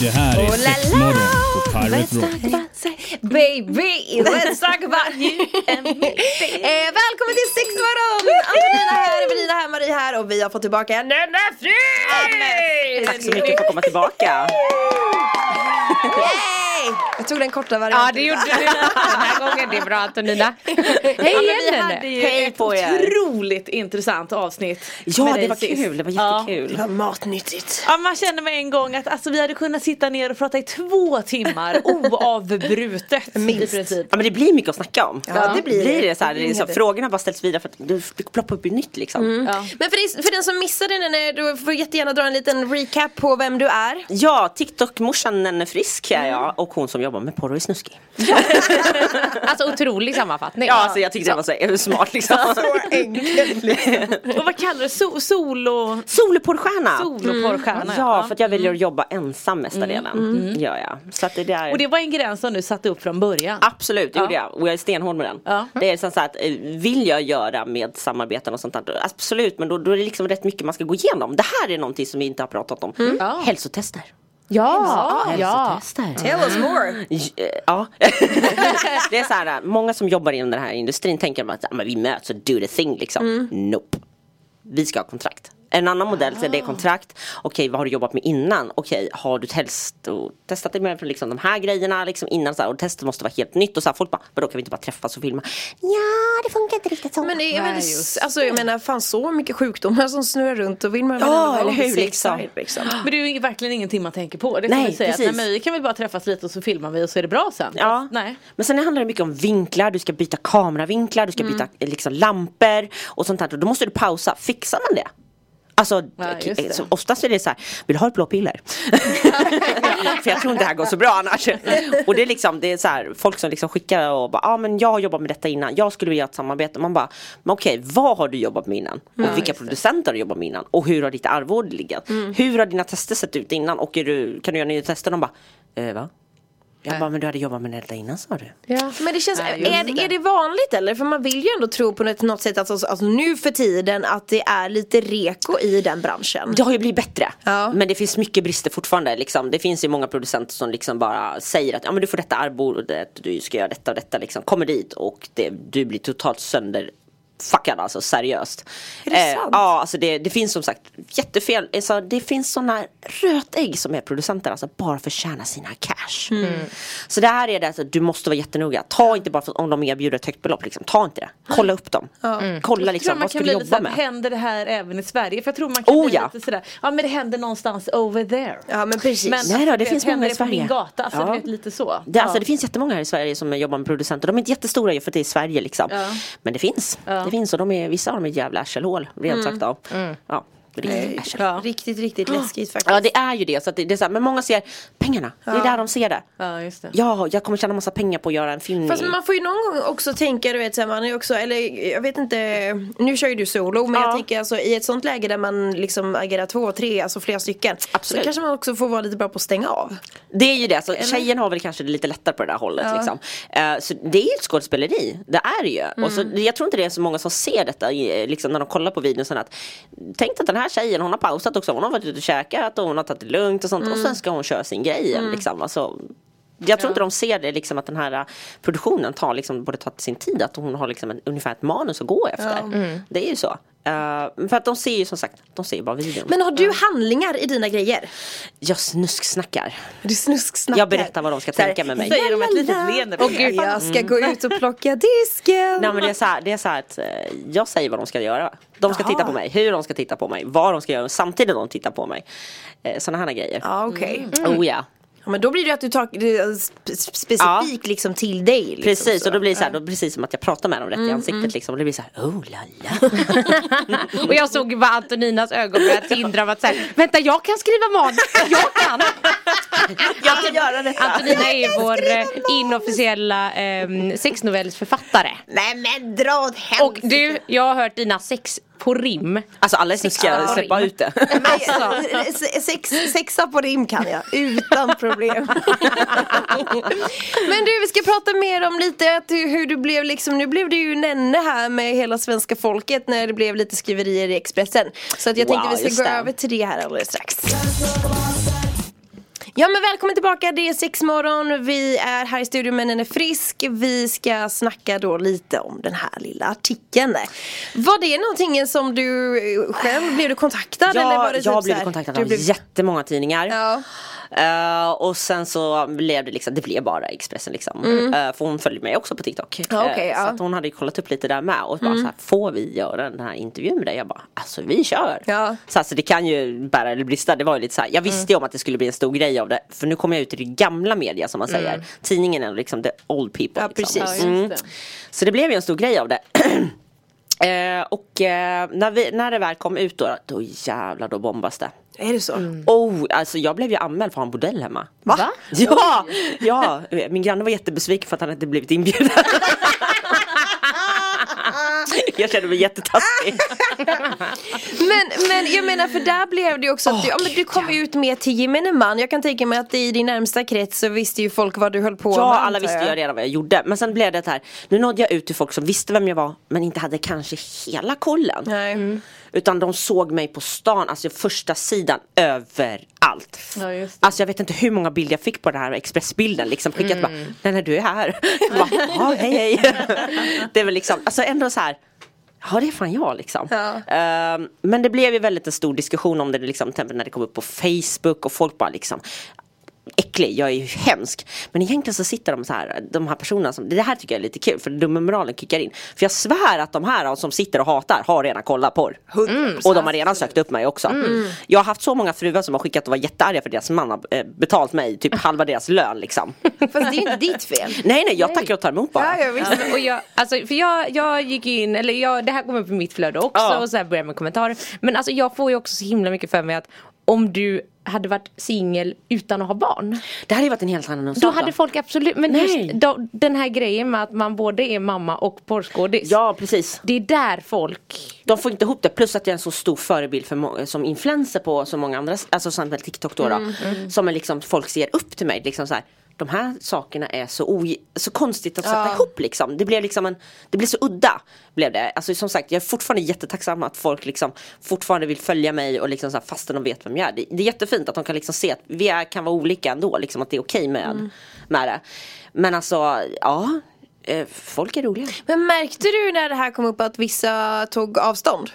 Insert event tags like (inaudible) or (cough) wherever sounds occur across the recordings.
Det här är Oh la sex la. morgon på Let's Pirate talk Rock. about sex. Baby, let's talk about you and me. (laughs) Eh, välkommen till Sexmorgon! Antonina här, Evelina här, Marie här och vi har fått tillbaka en Nenne Frid! Tack så mycket för att komma tillbaka. Yay! Jag tog den korta varianten. Ja det gjorde du den här gången, det är bra Antonina. (laughs) Hej Ja, men vi igen hade ju Hej ett på er. otroligt intressant avsnitt. Ja, det var sist. kul. Det var Ja. jättekul. Det var matnyttigt. Ja, man känner med en gång att alltså, vi hade kunnat sitta ner och prata i två timmar (laughs) oavbrutet. Minst. Ja men det blir mycket att snacka om. Ja, det blir det. det. så här, det är så, Det. frågorna bara ställs vidare för att det det ploppar upp i nytt liksom. Ja. Men för, dig, för den som missade den, du får jättegärna dra en liten recap på vem du är. Ja, TikTok-morsan Nenne Frisk är jag och hon som jobbar med porr och är snuskig. (laughs) Alltså otrolig sammanfattning. Ja, alltså jag tyckte det var så smart liksom. enkelt Och vad kallar du so solo, Soloporrstjärna! soloporrstjärna? Ja, för att jag väljer att jobba ensam mesta delen. Gör jag. Så att det där... Och det var en gräns som du satte upp från början. Absolut, det Ja. gjorde jag. Och jag är stenhård med den. Ja. Det är så så att eh, vill jag göra med samarbeten och sånt där, absolut. Men då, då är det liksom rätt mycket man ska gå igenom. Det här är någonting som vi inte har pratat om. Ja. Hälsotester. Ja, ja. Hälsotester. Tell us more. Ja. (laughs) det är så här, många som jobbar inom den här industrin tänker att men vi möts och do the thing liksom. Nope. Vi ska ha kontrakt. En annan modell så är det kontrakt. Okej, vad har du jobbat med innan? Okej, har du hälso- testat dig med liksom de här grejerna liksom innan? Så här, och testet måste vara helt nytt. Och så här, folk bara, vadå kan vi inte bara träffas och filma? Ja, det funkar inte riktigt så. Men det är Nej, väl, alltså jag menar fan så mycket sjukdomar som snurrar runt och vill man Ja, eller hur, liksom. liksom. (gasps) Men det är ju verkligen ingenting man tänker på. Det Nej, kan vi säga. Att, precis. nej, men vi kan väl bara träffas lite och så filmar vi och så är det bra sen. Ja. Nej. Men sen handlar det mycket om vinklar, du ska byta kameravinklar, du ska byta eh, liksom, lampor och sånt här. Då måste du pausa, fixar man det? Alltså Ja, just det. så oftast är det så här, vill du ha ett blå piller? (laughs) För jag tror inte det här går så bra annars. och det är liksom, det är så här, folk som liksom skickar och bara, ja ah, men jag har jobbat med detta innan, jag skulle vilja ha ett samarbete. Man bara, men okej vad har du jobbat med innan? Och vilka producenter har du jobbat med innan? Och hur har ditt arvode legat? Hur har dina tester sett ut innan? Och du, kan du göra nya tester? De bara, eh, va? Jag bara, men du hade jobbat med detta innan sa du? Ja. Men det känns, Nej, är, det. är det vanligt eller? För man vill ju ändå tro på något, något sätt att alltså, alltså, nu för tiden att det är lite reko i den branschen. Det har ju blivit bättre. Ja. Men det finns mycket brister fortfarande. Liksom. Det finns ju många producenter som liksom bara säger att ja, men du får detta arvodet, du ska göra detta och detta. Liksom. Kommer dit och det, du blir totalt sönder fuckad alltså seriöst. Är det sant? Ja alltså det, det finns som sagt jättefel. Alltså, det finns sådana rötägg som är producenter alltså bara för att tjäna sina cash. Mm. Så det här är det alltså, du måste vara jättenoga. Ta inte bara för om de erbjuder ett högt belopp liksom. Ta inte det. Kolla upp dem. Kolla Jag tror liksom man vad ska kan du jobba med. händer det här även i Sverige? För jag tror man kan Oh, bli ja. lite sådär, ja men det händer någonstans over there. Ja men precis. Men Nej då, det vet, finns många händer i det på Sverige. min gata? Alltså, Ja. vet, lite så. Det, alltså, ja. det finns jättemånga här i Sverige som jobbar med producenter. De är inte jättestora för att det är i Sverige liksom. Ja. Men det finns. Ja. Det finns och de är, vissa av dem är jävla arselhål. Rent sagt då. Ja, riktigt arsel. Ja. Riktigt, riktigt läskigt faktiskt. Ja det är ju det. Så att det, det är så här, men många ser pengarna. Det är där de ser det. ja, just det. Ja, jag kommer tjäna massa pengar på att göra en film. Fast man får ju någon gång också tänka, du vet, så här, man är också, eller jag vet inte, nu kör ju du solo, men jag Ja. tänker alltså i ett sånt läge där man liksom agerar två, tre, alltså flera stycken. Absolut. Så kanske man också får vara lite bra på att stänga av. Det är ju det, så tjejen har väl kanske det lite lättare på det där hållet. Liksom. Eh, så det är ju ett skådespeleri, det är det ju. Och så, jag tror inte det är så många som ser detta liksom, när de kollar på videon. Att, tänk att den här tjejen, hon har pausat också, hon har varit ute och käkat och hon har tagit det lugnt och sånt. Och sen ska hon köra sin grej igen. Liksom. Alltså, jag tror inte de ser det liksom att den här uh, produktionen tar liksom, borde ta sin tid. Att hon har liksom en, ungefär ett manus att gå efter. Det är ju så. Eh, för att de ser ju som sagt, de ser ju bara videon. Men har du handlingar i dina grejer? jag snusksnackar. Du snusksnackar. Jag berättar vad de ska tänka med mig. Säger de ett litet "Lalala, leende på och det? Jag ska gå ut och plocka disken. Nej men det är så här, det är så här att eh, jag säger vad de ska göra. De ska Jaha. titta på mig, hur de ska titta på mig, vad de ska göra samtidigt de tittar på mig. Eh, Sådana här grejer. Ja okej. Oh ja. Ja, men då blir det att du tar det specifikt liksom till dig. Liksom, Precis, så. och då blir det så här, då precis som att jag pratar med dem rätt i ansiktet liksom. Och det blir så här, oh la la. (laughs) Och jag såg bara Antoninas ögon börja tindra av att säga Vänta jag kan skriva manus, (laughs) jag kan! Jag kan göra detta. Antonina är vår eh, inofficiella eh, sexnovellsförfattare. Nej men dra åt helsike. Och du, jag har hört dina sex på rim. Alltså alla är snuskiga, Ja. släpp bara ut det. Alltså. Sex, sexa på rim kan jag, utan problem. Men du, vi ska prata mer om lite att hur, hur du blev liksom, nu blev du ju nenne här med hela svenska folket när det blev lite skriverier i Expressen. Så att jag tänkte Wow, vi just ska gå det. över till det här alldeles strax. Ja men välkommen tillbaka, det är sexmorgon, vi är här i studion men den är frisk. Vi ska snacka då lite om den här lilla artikeln. Var det någonting som du själv, blev du kontaktad? eller var det jag typ blev kontaktad av blev- jättemånga tidningar. Ja. Eh, och sen så blev det liksom, det blev bara Expressen liksom. Eh, för hon följde mig också på TikTok. Mm. Okej, Eh, ja. Mm. Så att hon hade kollat upp lite där med och bara så här, får vi göra den här intervjun med dig? Jag bara, alltså vi kör. Ja. Så alltså, det kan ju bära eller brista. Det var ju lite så här, jag visste ju om att det skulle bli en stor grej av det. För nu kommer jag ut i det gamla media som man säger. Tidningen är liksom the old people. Ja, liksom. precis. Mm. Så det blev ju en stor grej av det. (clears throat) Eh, och eh, när, vi, när det väl kom ut då, då jävlar då bombas det. Är det så? Oh, alltså jag blev ju anmäld för att ha en bordell hemma. Va? Ja, ja, min granne var jättebesviken för att han inte blivit inbjuden. (laughs) jag kände mig jättetaskig. Men, men jag menar för där blev det också att du, ja, men du kom ut med till gemene man. Jag kan tänka mig att i din närmsta krets så visste ju folk vad du höll på med. Ja, alla visste jag. ju redan vad jag gjorde. Men sen blev det här, nu nådde jag ut till folk som visste vem jag var men inte hade kanske hela kollen. Nej. Utan de såg mig på stan, alltså första sidan överallt. Ja. Alltså jag vet inte hur många bilder jag fick på den här Expressbilden liksom skickat bara, nej nej du är här. Bara, ja hej hej. (laughs) det är väl liksom, alltså ändå så här. Ja det är fan jag liksom. Ja. Ehm, men det blev ju väldigt en stor diskussion om det liksom, när det kom upp på Facebook och folk bara liksom äcklig, jag är ju hemsk. Men egentligen så sitter de så här, de här personerna som, det här tycker jag är lite kul för dubbelmoralen kickar in. För jag svär att de här som sitter och hatar har redan kollat porr. Och de har redan sökt upp mig också. Jag har haft så många fruar som har skickat och var jättearga för deras man har eh, betalt mig typ (laughs) halva deras lön liksom. Fast det är ju inte ditt fel. (laughs) Nej nej, jag tackar och tar emot bara. Ja, jag. Ja, men- och jag, alltså, för jag, jag gick in, eller jag, det här kom upp i mitt flöde också Ja. och så här började med kommentarer. Men alltså jag får ju också så himla mycket för mig att om du hade varit singel utan att ha barn. Det hade ju varit en helt annan sak. Då hade folk absolut, men Nej. just då, den här grejen med att man både är mamma och porrskådis. Ja precis. Det är där folk De får inte ihop det, plus att jag är en så stor förebild för som influencer på så många andra, alltså som TikTok då, då Som är liksom, folk ser upp till mig liksom så här. De här sakerna är så, så konstigt att sätta Ja. ihop liksom. Det blev liksom en, det blev så udda. Blev det. Alltså som sagt, jag är fortfarande jättetacksam att folk liksom fortfarande vill följa mig och liksom så här, fastän de vet vem jag är. Det, det är jättefint att de kan liksom se att vi är, kan vara olika ändå, liksom att det är okej med, med det. Men alltså, ja, eh, folk är roliga. Men märkte du när det här kom upp att vissa tog avstånd?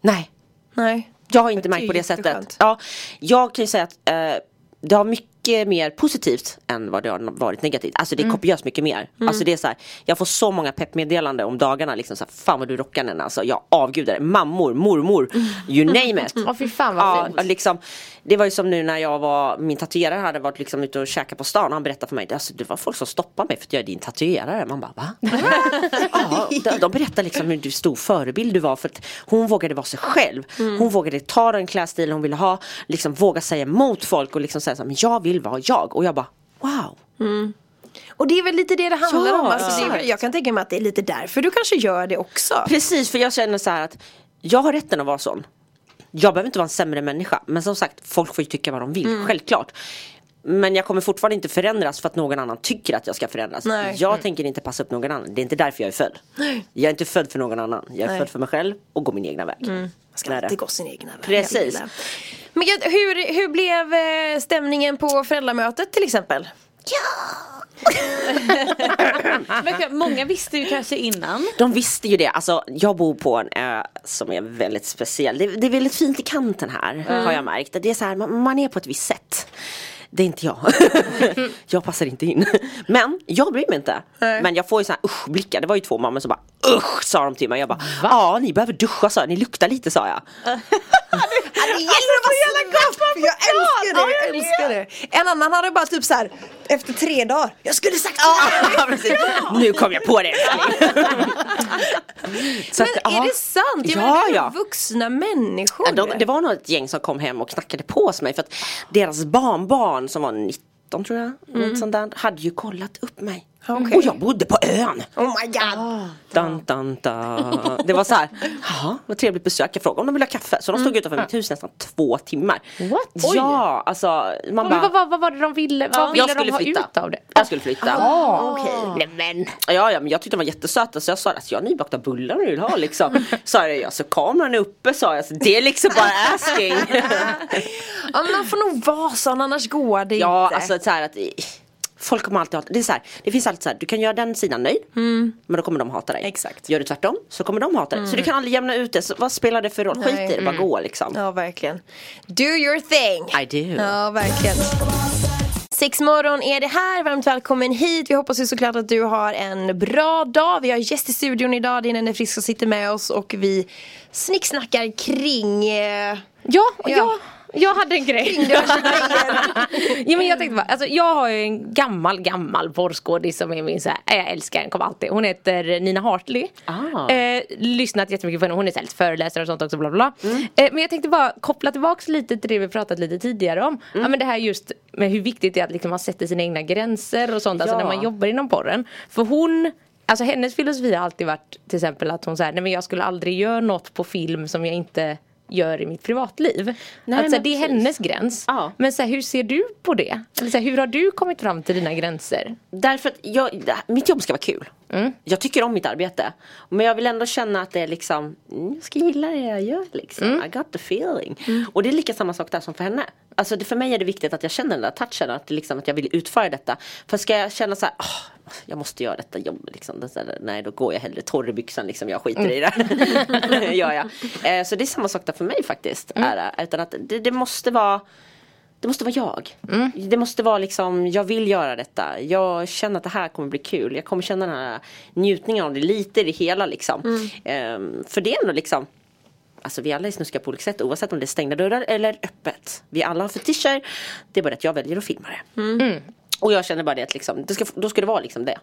Nej. Nej. Jag har inte märkt på det sättet. Ja, jag kan ju säga att eh, det har mycket mer positivt än vad det har varit negativt. Alltså det är kopiöst mycket mer. Alltså det är så här, jag får så många peppmeddelanden om dagarna liksom så här, fan vad du rockar den alltså. Jag avgudar det. Mammor, mormor, you name it. (laughs) Ja fy fan vad Ja, fint. liksom, det var ju som nu när jag var, min tatuerare hade varit liksom ute och käkat på stan och han berättade för mig, alltså, det var folk som stoppade mig för att jag är din tatuerare. Man bara va? (laughs) ja, de, de berättade liksom hur du stor förebild du var för att hon vågade vara sig själv. Hon vågade ta den klädstilen hon ville ha, liksom våga säga emot folk och liksom säga så här, men jag vill vara jag. Och jag bara wow. Och det är väl lite det det handlar Ja, om. Alltså, det väl- jag kan tänka mig att det är lite därför du kanske gör det också. Precis, för jag känner så här att jag har rätten att vara sån. Jag behöver inte vara en sämre människa. Men som sagt, folk får ju tycka vad de vill, Mm. självklart. Men jag kommer fortfarande inte förändras för att någon annan tycker att jag ska förändras. Nej. Jag tänker inte passa upp någon annan. Det är inte därför jag är född. Jag är inte född för någon annan. Jag är Nej. född för mig själv och går min egna väg. Man ska Nära. alltid gå sin egna väg. Precis. Men jag- hur, hur blev eh, stämningen på föräldramötet till exempel? (laughs) Men många visste ju kanske innan. De visste ju det. Alltså, jag bor på en ö som är väldigt speciell. Det, det är väldigt fint i kanten här har jag märkt. Det är så här, man, man är på ett visst sätt. Det är inte jag. (laughs) jag passar inte in. Men jag bryr mig inte. Men jag får ju så här usch blickar. Det var ju två mammor som bara usch sa de till mig. Jag bara ja ni behöver duscha sa jag. Ni luktar lite sa jag. (laughs) Det gäller att vara jävla gott! Jag älskar det, jag älskar det. En annan hade bara typ så här efter tre dagar, jag skulle sagt så (laughs) precis. Nu kom jag på det. (laughs) Så Men att, är ja. det sant? Jag Ja, menar, är ja. vuxna människor. De, det var nog ett gäng som kom hem och knackade på hos mig för att deras barnbarn som var 19 tror jag, något sånt där, hade ju kollat upp mig. Okej. Och jag bodde på ön. Oh my god. Dun, dun, dun. Det var så här, jaha vad trevligt besök. Jag frågade om de ville ha kaffe. Så de stod utanför mitt hus nästan två timmar. What? Ja, alltså man bara, vad, vad, vad var det de ville, vad ville jag de skulle ha flytta. ut av det? Jag skulle flytta. Nej men. Ja, ja men jag tyckte de var jättesöta så jag sa att jag har nybakta bullar du vill ha liksom. (laughs) Sa jag, ja, så kameran är uppe sa jag. Så det är liksom bara asking. (laughs) Ja, men man får nog vara sån annars går det ja inte. alltså så här att Folk kommer alltid hata, det är så här, det finns alltid så här, du kan göra den sidan nöjd Men då kommer de hata dig Exakt. Gör du tvärtom så kommer de hata dig Så du kan aldrig jämna ut det, så vad spelar det för roll? Skit i det, bara gå liksom Ja verkligen. Do your thing. I do Ja verkligen. Sex morgon är det här, varmt välkommen hit. Vi hoppas ju såklart att du har en bra dag. Vi har gäst i studion idag, det är Nenne Frisk som sitter med oss och vi snicksnackar kring eh, Ja, Ja. ja. Jag hade en grej. (laughs) ja, men jag tänkte bara, alltså, jag har ju en gammal, gammal porrskådis som är min så här, jag älskar henne, kommer alltid. Hon heter Nina Hartley. Ah. Eh, lyssnat jättemycket på henne, hon är lite föreläsare och sånt också bla bla. bla. Eh, men jag tänkte bara koppla tillbaks lite till det vi pratat lite tidigare om. Ja men det här just med hur viktigt det är att liksom man sätter sina egna gränser och sånt, alltså Ja. när man jobbar inom porren. För hon Alltså hennes filosofi har alltid varit till exempel att hon säger nej men jag skulle aldrig göra något på film som jag inte gör i mitt privatliv. Nej, alltså, men det är precis. hennes gräns. Ja. Men så här, hur ser du på det? Eller så här, hur har du kommit fram till dina gränser? Därför att jag, mitt jobb ska vara kul. Mm. Jag tycker om mitt arbete. Men jag vill ändå känna att det är liksom, mm, jag ska gilla det jag gör liksom. Mm. I got the feeling. Och det är lika samma sak där som för henne. Alltså det, för mig är det viktigt att jag känner den där touchen, att, liksom, att jag vill utföra detta. För ska jag känna så här, "Åh, jag måste göra detta jobb liksom. Här, nej då går jag hellre torr i byxan liksom, jag skiter i det. (laughs) gör jag. Eh, så det är samma sak där för mig faktiskt. Är det. Utan att det, det måste vara det måste vara jag. Det måste vara liksom, jag vill göra detta. Jag känner att det här kommer bli kul. Jag kommer känna den här njutningen av det lite i det hela liksom. Ehm, för det är ändå liksom Alltså vi alla är snuskiga på olika sätt oavsett om det är stängda dörrar eller öppet. Vi alla har fetischer. Det är bara att jag väljer att filma det. Och jag känner bara det att liksom, det ska, då ska det vara liksom det.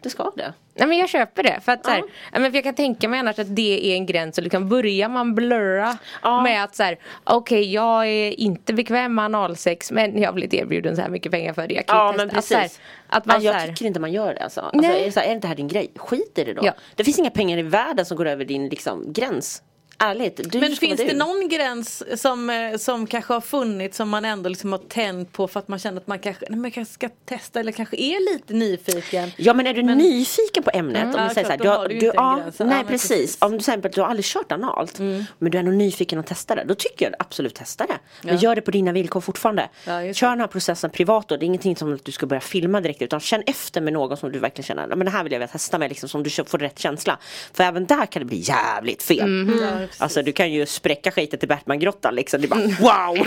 Det ska det. Nej men jag köper det. För att så här, ja, men jag kan tänka mig annars att det är en gräns och liksom börjar man blurra Ja. med att så här, okej jag är inte bekväm med analsex men jag har blivit erbjuden så här mycket pengar för det. Jag kan Ja testa. men Att, så här, precis. att man Ja, jag så tycker inte man gör det alltså. alltså Nej. är, det så här, är inte det här din grej? Skit i det då. Ja. Det finns inga pengar i världen som går över din liksom, gräns. Ärligt. Du Men finns det du. någon gräns som, eh, som kanske har funnits som man ändå liksom har tänt på för att man känner att man kanske, nej, man kanske ska testa eller kanske är lite nyfiken? Ja men är du nyfiken på ämnet? Om Ja, du säger så här, du, har du du, inte en ja, gräns. Ja, nej men precis. precis. Mm. Om du till exempel du har aldrig kört analt men du är nog nyfiken att testa det. Då tycker jag absolut testa det. Men gör det på dina villkor fortfarande. Ja, Kör den här processen privat då. Det är ingenting som att du ska börja filma direkt utan känn efter med någon som du verkligen känner "Ja, men det här vill jag testa med liksom, som du får rätt känsla. För även där kan det bli jävligt fel. Mm. Precis. Alltså du kan ju spräcka skiten till Batman-grottan liksom. Det är bara wow!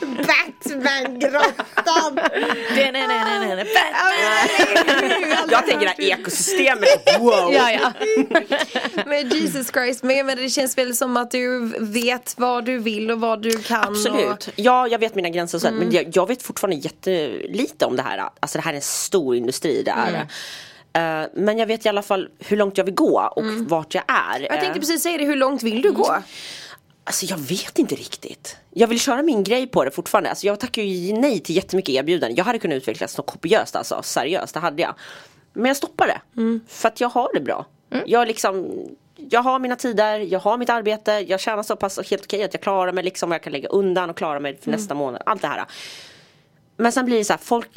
Batman-grottan! (laughs) Jag tänker det här ekosystemet, wow! Ja, ja. Men Jesus Christ, men jag menar, det känns väl som att du vet vad du vill och vad du kan. Absolut. Ja, jag vet mina gränser och så, men jag, jag vet fortfarande jättelite om det här. Alltså det här är en stor industri, det är det. Eh, men jag vet i alla fall hur långt jag vill gå och vart jag är. Jag tänkte Eh, precis säga det, hur långt vill du gå? Alltså jag vet inte riktigt. Jag vill köra min grej på det fortfarande. Alltså jag tackar ju nej till jättemycket erbjudanden. Jag hade kunnat utvecklas något kopiöst alltså, seriöst, det hade jag. Men jag stoppade. För att jag har det bra. Jag liksom jag har mina tider, jag har mitt arbete, jag tjänar så pass helt okej att jag klarar mig liksom och jag kan lägga undan och klara mig för nästa månad. Allt det här. Men sen blir det så här, folk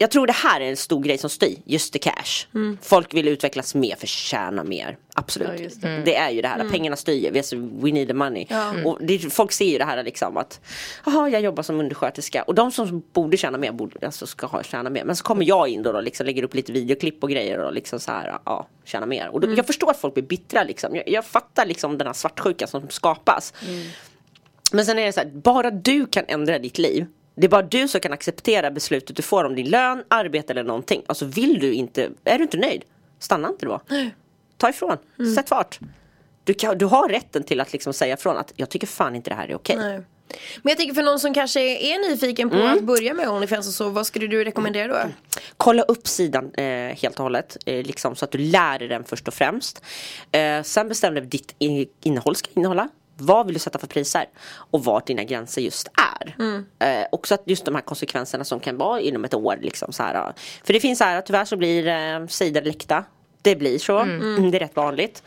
jag tror det här är en stor grej som styr, just the cash. Folk vill utvecklas mer för att tjäna mer. Absolut. Ja, just det. är ju det här, pengarna styr. We need the money. Och det, folk ser ju det här liksom att Jaha, jag jobbar som undersköterska. Och de som borde tjäna mer borde, alltså ska ha, tjäna mer. Men så kommer jag in då och liksom lägger upp lite videoklipp och grejer och liksom så här, ja, tjäna mer. Och då, jag förstår att folk blir bittra liksom. Jag, jag fattar liksom den här svartsjukan som skapas. Men sen är det så här, bara du kan ändra ditt liv. Det är bara du som kan acceptera beslutet du får om din lön, arbete eller någonting. Alltså vill du inte, är du inte nöjd, stanna inte då. Ta ifrån, sätt fart. Du, kan, du har rätten till att liksom säga ifrån att jag tycker fan inte det här är okej. Nej. Men jag tänker för någon som kanske är nyfiken på att börja med Onlyfans och så, vad skulle du rekommendera då? Kolla upp sidan eh, helt och hållet. Eh, liksom, så att du lär dig den först och främst. Eh, sen bestäm dig vad ditt in- innehåll ska innehålla. Vad vill du sätta för priser? Och vart dina gränser just är. Eh, också att just de här konsekvenserna som kan vara inom ett år. Liksom, så här. För det finns så här, tyvärr så blir eh, sidor läckta. Det blir så, det är rätt vanligt.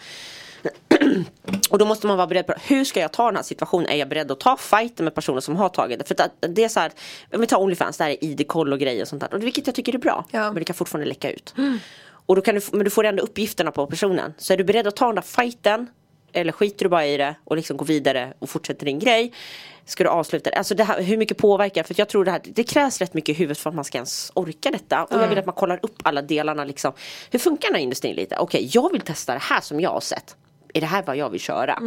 (clears throat) Och då måste man vara beredd på hur ska jag ta den här situationen? Är jag beredd att ta fighten med personer som har tagit det? För att det är så här, om vi tar Onlyfans, det här är ID-koll och grejer och sånt där. Och vilket jag tycker är bra. Ja. Men det kan fortfarande läcka ut. Och då kan du, men du får ändå uppgifterna på personen. Så är du beredd att ta den där fighten eller skiter du bara i det och liksom går vidare och fortsätter din grej. Ska du avsluta det? Alltså det här, hur mycket påverkar? För jag tror det här, det krävs rätt mycket i huvudet för att man ska ens orka detta. Och jag vill att man kollar upp alla delarna liksom. Hur funkar den här industrin lite? Okej, jag vill testa det här som jag har sett. Är det här vad jag vill köra?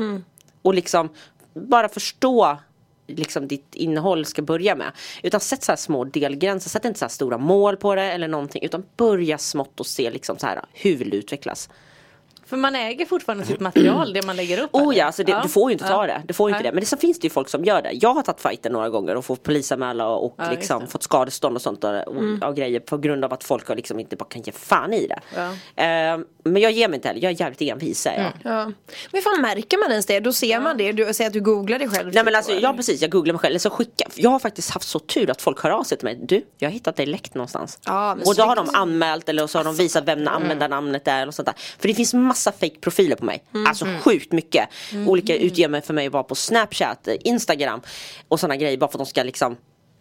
Och liksom bara förstå liksom ditt innehåll ska börja med. Utan sätt så här små delgränser, sätt inte så här stora mål på det eller någonting. Utan börja smått och se liksom så här, hur vill du utvecklas? För man äger fortfarande sitt material, det man lägger upp. Oh eller? ja, alltså det, du får ju inte ta Ja. det. Du får ju inte Nej. det. Men det, så finns det ju folk som gör det. Jag har tagit fighten några gånger och fått polisanmäla och, och Ja, liksom fått skadestånd och sånt och, och, och grejer på grund av att folk har liksom inte bara kan ge fan i det. Ja. Eh, men jag ger mig inte heller, jag är jävligt envis är jag. Ja. Men fan märker man ens det? Då ser man det. Du säger att du googlar det själv. Nej men typ, alltså, ja precis, jag googlar mig själv. Eller så skickar, jag har faktiskt haft så tur att folk hör av sig till mig. Du, jag har hittat dig läckt någonstans. Ja, och då har de anmält eller så har de visat vem användarnamnet är. Och sånt där. För det finns massa fake profiler på mig. Alltså sjukt mycket. Olika utger mig för mig bara på Snapchat, Instagram och sådana grejer. Bara för att de ska liksom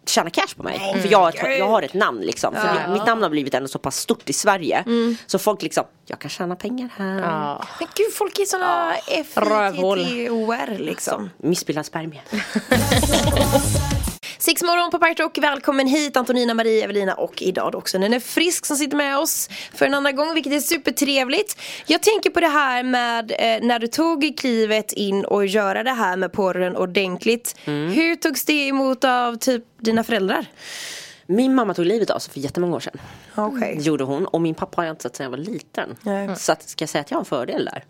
tjäna cash på mig. För jag, har ett- jag har ett namn liksom. Ja. Mitt namn har blivit ändå så pass stort i Sverige. Så folk liksom, jag kan tjäna pengar här. Ja. Men gud, folk är såna Rövhål. F-I-T-T-O-R liksom. Missbildad spermie. (laughs) Sex morgon på Pirate Rock. Välkommen hit Antonina, Marie, Evelina och idag då också Nenne Frisk som sitter med oss för en andra gång vilket är supertrevligt. Jag tänker på det här med eh, när du tog klivet in och göra det här med porren ordentligt. Hur togs det emot av typ dina föräldrar? Min mamma tog livet av sig för jättemånga år sedan. Det gjorde hon och min pappa har jag inte sett sedan jag var liten. Nej. Så att, ska jag säga att jag har en fördel där?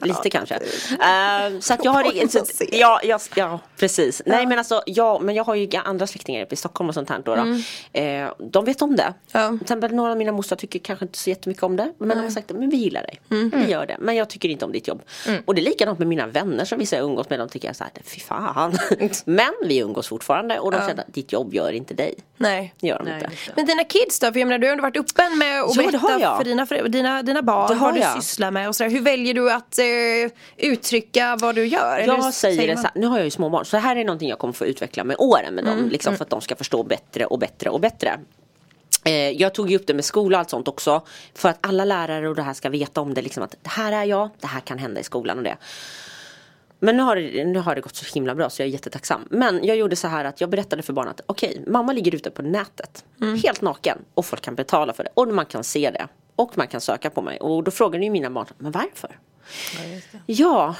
Lite kanske. Eh, så att jag har så, ja, ja, ja, precis. Nej men alltså, ja, men jag har ju andra släktingar uppe i Stockholm och sånt här då. då. Eh, de vet om det. Ja. Till exempel några av mina mostrar tycker kanske inte så jättemycket om det. Men de har sagt men vi gillar dig. Vi gör det. Men jag tycker inte om ditt jobb. Och det är likadant med mina vänner som vissa jag umgås med. De tycker jag så här, fy fan. (laughs) men vi umgås fortfarande och de känner att ditt jobb gör inte dig. Nej. Det gör de Nej, inte. Men dina kids då? För jag menar du har ändå varit öppen med att Ja, berätta jag. för dina, dina, dina barn Det har vad du jag. sysslar med och sådär. Hur väljer du att eh, uttrycka vad du gör? Eller Jag säger det så här, nu har jag ju småbarn så det här är någonting jag kommer få utveckla med åren med dem. Liksom, för att de ska förstå bättre och bättre och bättre. Eh, jag tog ju upp det med skola och allt sånt också. För att alla lärare och det här ska veta om det. Liksom, att det här är jag, det här kan hända i skolan och det. Men nu har, det, nu har det gått så himla bra så jag är jättetacksam. Men jag gjorde så här att jag berättade för barnen att okej, mamma ligger ute på nätet. Helt naken. Och folk kan betala för det. Och man kan se det. Och man kan söka på mig. Och då frågade ju mina barn, men varför? Ja,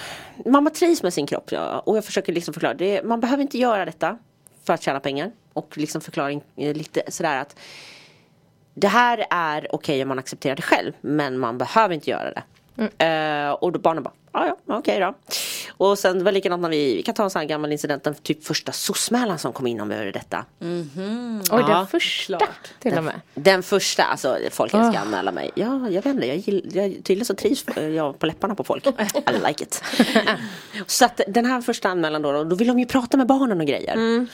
mamma trivs med sin kropp ja. och jag försöker liksom förklara. Det, man behöver inte göra detta för att tjäna pengar. Och liksom förklara eh, lite sådär att det här är okej om man accepterar det själv men man behöver inte göra det. Eh, och då barnen bara, ja ja, okej då. Och sen det var likadant när vi, vi kan ta en sån här gammal incident, den typ första soc som kom in om över detta. Oj, Ja, den första till och med. Den första, alltså folk ska anmäla mig. Ja, jag vet inte, jag gill, jag, tydligen så trivs jag på läpparna på folk. I like it. (laughs) så att den här första anmälan då, då vill de ju prata med barnen och grejer.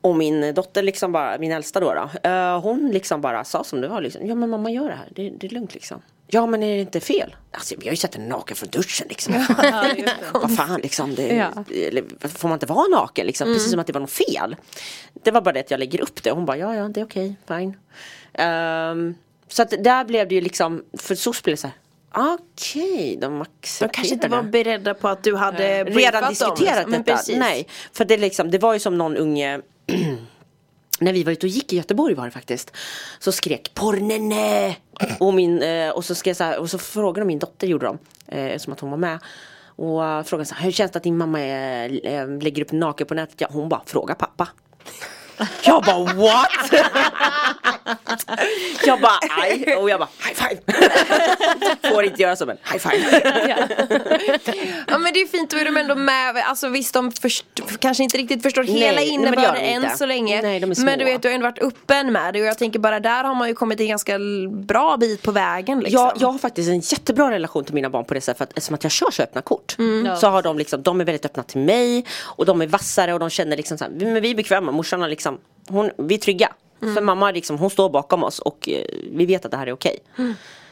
Och min dotter liksom bara, min äldsta då, då eh, hon liksom bara sa som det var liksom, ja men mamma gör det här, det, det är lugnt liksom. Ja men är det inte fel? Alltså vi har ju sett henne naken från duschen liksom. (laughs) Vad fan, Vad fan liksom, det, Ja. eller, får man inte vara naken liksom? Precis som att det var något fel. Det var bara det att jag lägger upp det och hon bara, ja ja det är okej, fine. Ehm, så att där blev det ju liksom, för SOS blev det så här, okej, de De accepterar kanske inte var det." beredda på att du hade redan briefat dem, diskuterat liksom. Detta. precis. Nej, för det, liksom, det var ju som någon unge (clears throat) (clears throat) när vi var ute och gick i Göteborg var det faktiskt. Så skrek pornene! Och, min, eh, och, så skrev så här, och så frågade min dotter, gjorde de, eh, som att hon var med. Och eh, frågade så här, hur känns det att din mamma är, eh, lägger upp naken på nätet? Ja, hon bara, fråga pappa. Jag bara what? (laughs) Jag bara aj och jag bara high five. Får inte göra så men high five. Ja men det är fint, då är de ändå med. Alltså visst de kanske inte riktigt förstår Nej, hela innebörden de än inte. så länge. Nej, de är små. men du vet du har ändå varit öppen med det och jag tänker bara där har man ju kommit en ganska bra bit på vägen liksom. Jag, jag har faktiskt en jättebra relation till mina barn på det sättet för att eftersom att jag kör så öppna kort så har de liksom, de är väldigt öppna till mig och de är vassare och de känner liksom så här, men vi är bekväma, morsan har liksom, hon, vi är trygga. För mamma liksom, hon står bakom oss och eh, vi vet att det här är okej.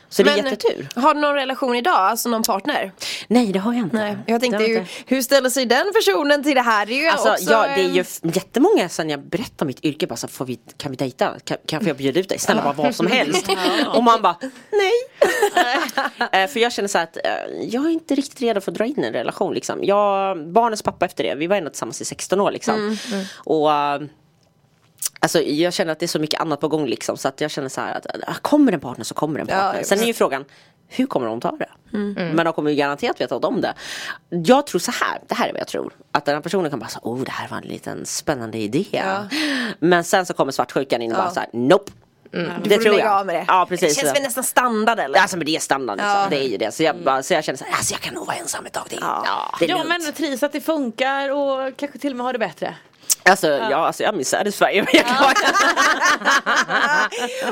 Så det är Men, jättetur. Har du någon relation idag, alltså någon partner? Nej det har jag inte. Nej, jag tänkte ju, inte. hur ställer sig den personen till det här? Det är ju Alltså, också, ja, det är ju jättemånga sen jag berättar mitt yrke bara så får vi, kan vi dejta? Kan, kan jag bjuda ut dig? Snälla bara vad som helst. (laughs) Och man bara nej. (laughs) Eh, För jag känner så att eh, jag är inte riktigt redo för att dra in en relation liksom. Jag, barnens pappa efter det, vi var ändå tillsammans i 16 år liksom. Och eh, Alltså jag känner att det är så mycket annat på gång liksom så att jag känner så här att äh, kommer en partner så kommer en partner. Ja, Sen är ju frågan hur kommer de ta det? Men de kommer ju garanterat veta om det. Jag tror så här, det här är vad jag tror. Att den här personen kan bara säga, oh det här var en liten spännande idé. Men sen så kommer svartsjukan in och bara så här, nope. du Det får tror jag. av med det. Ja precis. Det känns väl nästan standard eller? Alltså men det är standard liksom. Ja. Det är ju det. Så jag, bara, så jag känner så här, alltså jag kan nog vara ensam ett tag till. Ja, det är Ja men trivs att det funkar och kanske till och med har det bättre. Alltså ja, alltså jag minns Satisfyer. Jag kan (laughs)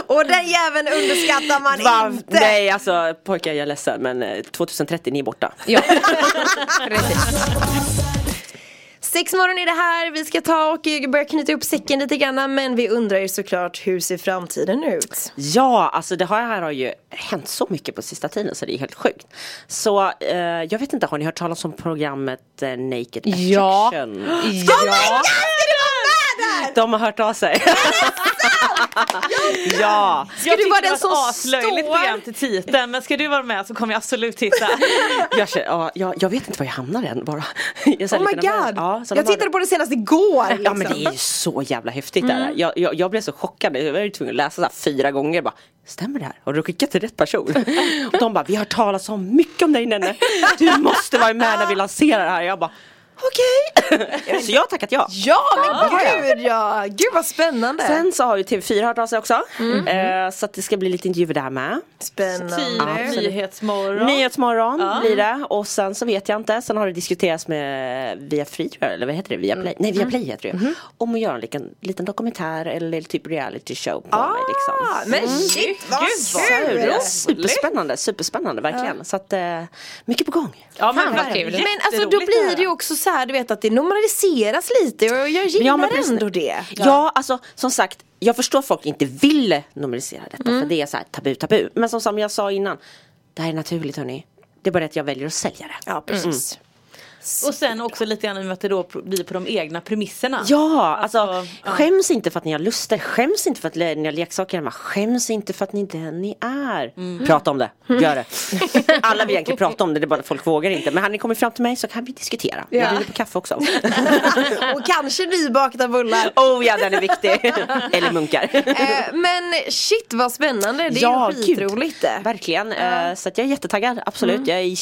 Och den jäveln underskattar man Va? inte! Nej alltså pojkar jag är ledsen men eh, 2030 ni är borta. Ja. (laughs) Precis. Sex morgon är det här, vi ska ta och eh, börja knyta upp säcken lite grann men vi undrar ju såklart hur ser framtiden ut? Ja, alltså det här har ju hänt så mycket på sista tiden så det är helt sjukt. Så eh, jag vet inte, har ni hört talas om programmet eh, Naked Ja. Attraction? De har hört av sig. ja. jag du vara den som aslöjligt står? program till titeln men ska du vara med så kommer jag absolut titta. (laughs) Jag, känner, ja, jag, jag vet inte var jag hamnar än bara. Jag så Oh my god! Ja, så jag tittade på det senast igår! Liksom. Ja men det är ju så jävla häftigt det här. Jag, jag, jag blev så chockad, jag var ju tvungen att läsa så här fyra gånger bara Stämmer det här? Har du skickat till rätt person? (laughs) Och de bara, vi har talas om mycket om dig Nenne Du måste vara med när vi lanserar det här Jag bara, okej (laughs) Så jag har tackat ja Ja men gud ja! Gud vad spännande! Sen så har ju TV4 hört av sig också eh, Så att det ska bli lite intervjuer där med Spännande. Typ Nyhetsmorgon. Nyhetsmorgon blir det och sen så vet jag inte Sen har det diskuterats med Via Free eller vad heter det? Via Play? Nej Via Play heter det ju Om att göra en liten, liten dokumentär eller typ reality show på mig liksom Ah, men shit vad Kul! kul! Superspännande, superspännande verkligen. Så att eh, mycket på gång. Ja, men Fan, vad kul. Men alltså då blir det ju också så här, du vet att det normaliseras lite och jag gillar Ja, ändå det. Ja. alltså som sagt, jag förstår att folk inte vill normalisera detta för det är så här tabu, tabu. Men som, som jag sa innan, det här är naturligt hörni. Det är bara att jag väljer att sälja det. Ja precis. Och sen också lite grann i och med att det då blir på de egna premisserna. Ja, alltså, Alltså, ja. skäms inte för att ni har lustar, skäms inte för att ni har leksaker hemma, skäms inte för att ni inte är den ni är. Mm. Prata om det, gör det. (laughs) Alla vill egentligen prata om det, det är bara att folk vågar inte. Men hade ni kommit fram till mig så kan vi diskutera. Jag Ja. bjuder på kaffe också. (laughs) Och kanske nybakta bullar. Oh ja, den är viktig. (laughs) Eller munkar. Eh, men shit vad spännande, det är Ja, ju skitroligt. Verkligen. Eh, Så jag är jättetaggad, absolut. Mm. Jag är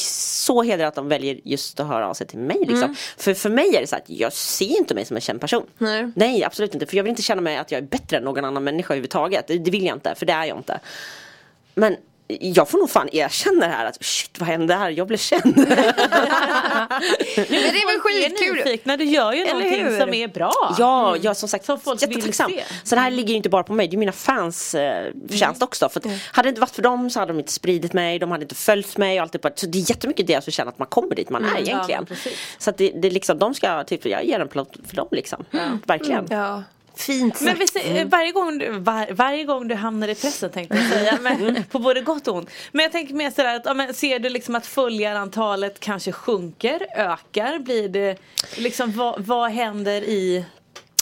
så hedrad att de väljer just att höra av sig till mig. Liksom. För, för mig är det så att jag ser inte mig som en känd person. Nej. Nej, absolut inte. För jag vill inte känna mig att jag är bättre än någon annan människa överhuvudtaget. Det, det vill jag inte, för det är jag inte. Men jag får nog fan erkänna det här att shit vad hände här? Jag blev känd. (laughs) Men det är väl skitkul. nyfikna, du gör ju Eller någonting hur? som är bra. Ja, jag som sagt Som folk jättetacksam. Så det här ligger ju inte bara på mig, det är mina fans eh, förtjänst också. För att hade det inte varit för dem så hade de inte spridit mig, de hade inte följt mig och allt det. Så det är jättemycket deras förtjänst att man kommer dit man är egentligen. men precis. så att det, det är liksom, de ska, typ, jag ger en plåt för dem liksom. Verkligen. Ja. Fint Men sagt. vi säger, varje, gång du, var, varje gång du hamnar i pressen tänkte jag säga, men, på både gott och ont. Men jag tänker mer sådär att, ja, men, ser du liksom att följarantalet kanske sjunker, ökar, blir det, liksom vad, vad händer i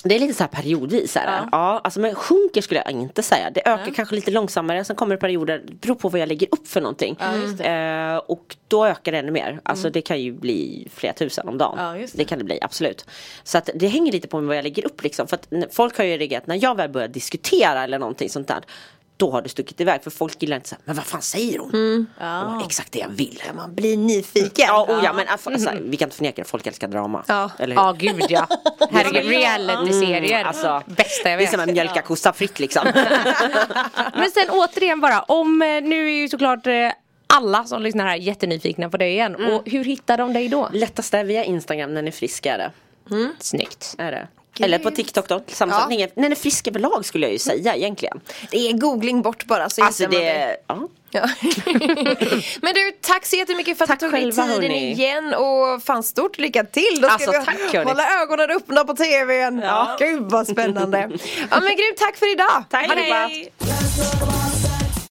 Det är lite så här periodvis. Här. Ja. Ja. alltså, men sjunker skulle jag inte säga. Det ökar kanske lite långsammare. Sen kommer det perioder, det beror på vad jag lägger upp för någonting. just Eh, och då ökar det ännu mer. Alltså det kan ju bli flera tusen om dagen. Ja, det. det. kan det bli, absolut. Så att det hänger lite på vad jag lägger upp liksom. För att folk har ju reagerat när jag väl börjar diskutera eller någonting sånt där. Då har det stuckit iväg. För folk gillar inte så här, men vad fan säger hon? Mm. Det var exakt det jag vill. Man blir nyfiken. Ja, oh, ja men alltså, alltså, vi kan inte förneka det, folk älskar drama. Ja. Eller hur? Ja gud ja. (laughs) Herregud reality-serier. Mm, alltså, Bästa jag Det är vet. som att mjölka kossa fritt liksom. (laughs) Men sen återigen bara om, eh, nu är ju såklart eh, alla som lyssnar här jättenyfikna på dig igen. Och hur hittar de dig då? Lättast är via Instagram när ni är friska är det. Snyggt. Är det. Eller på TikTok då, sammanfattning. Ja. När ni är friska överlag skulle jag ju säga egentligen. Det är googling bort bara så Alltså man det, ja. Ja. (laughs) Men du, tack så jättemycket för att Tack du tog dig tiden hörni. igen och fan stort lycka till. Då ska Alltså, vi tack, hörni. hålla ögonen öppna på tvn. Ja. Gud vad spännande. (laughs) ja men grymt, tack för idag. Tack Ha det.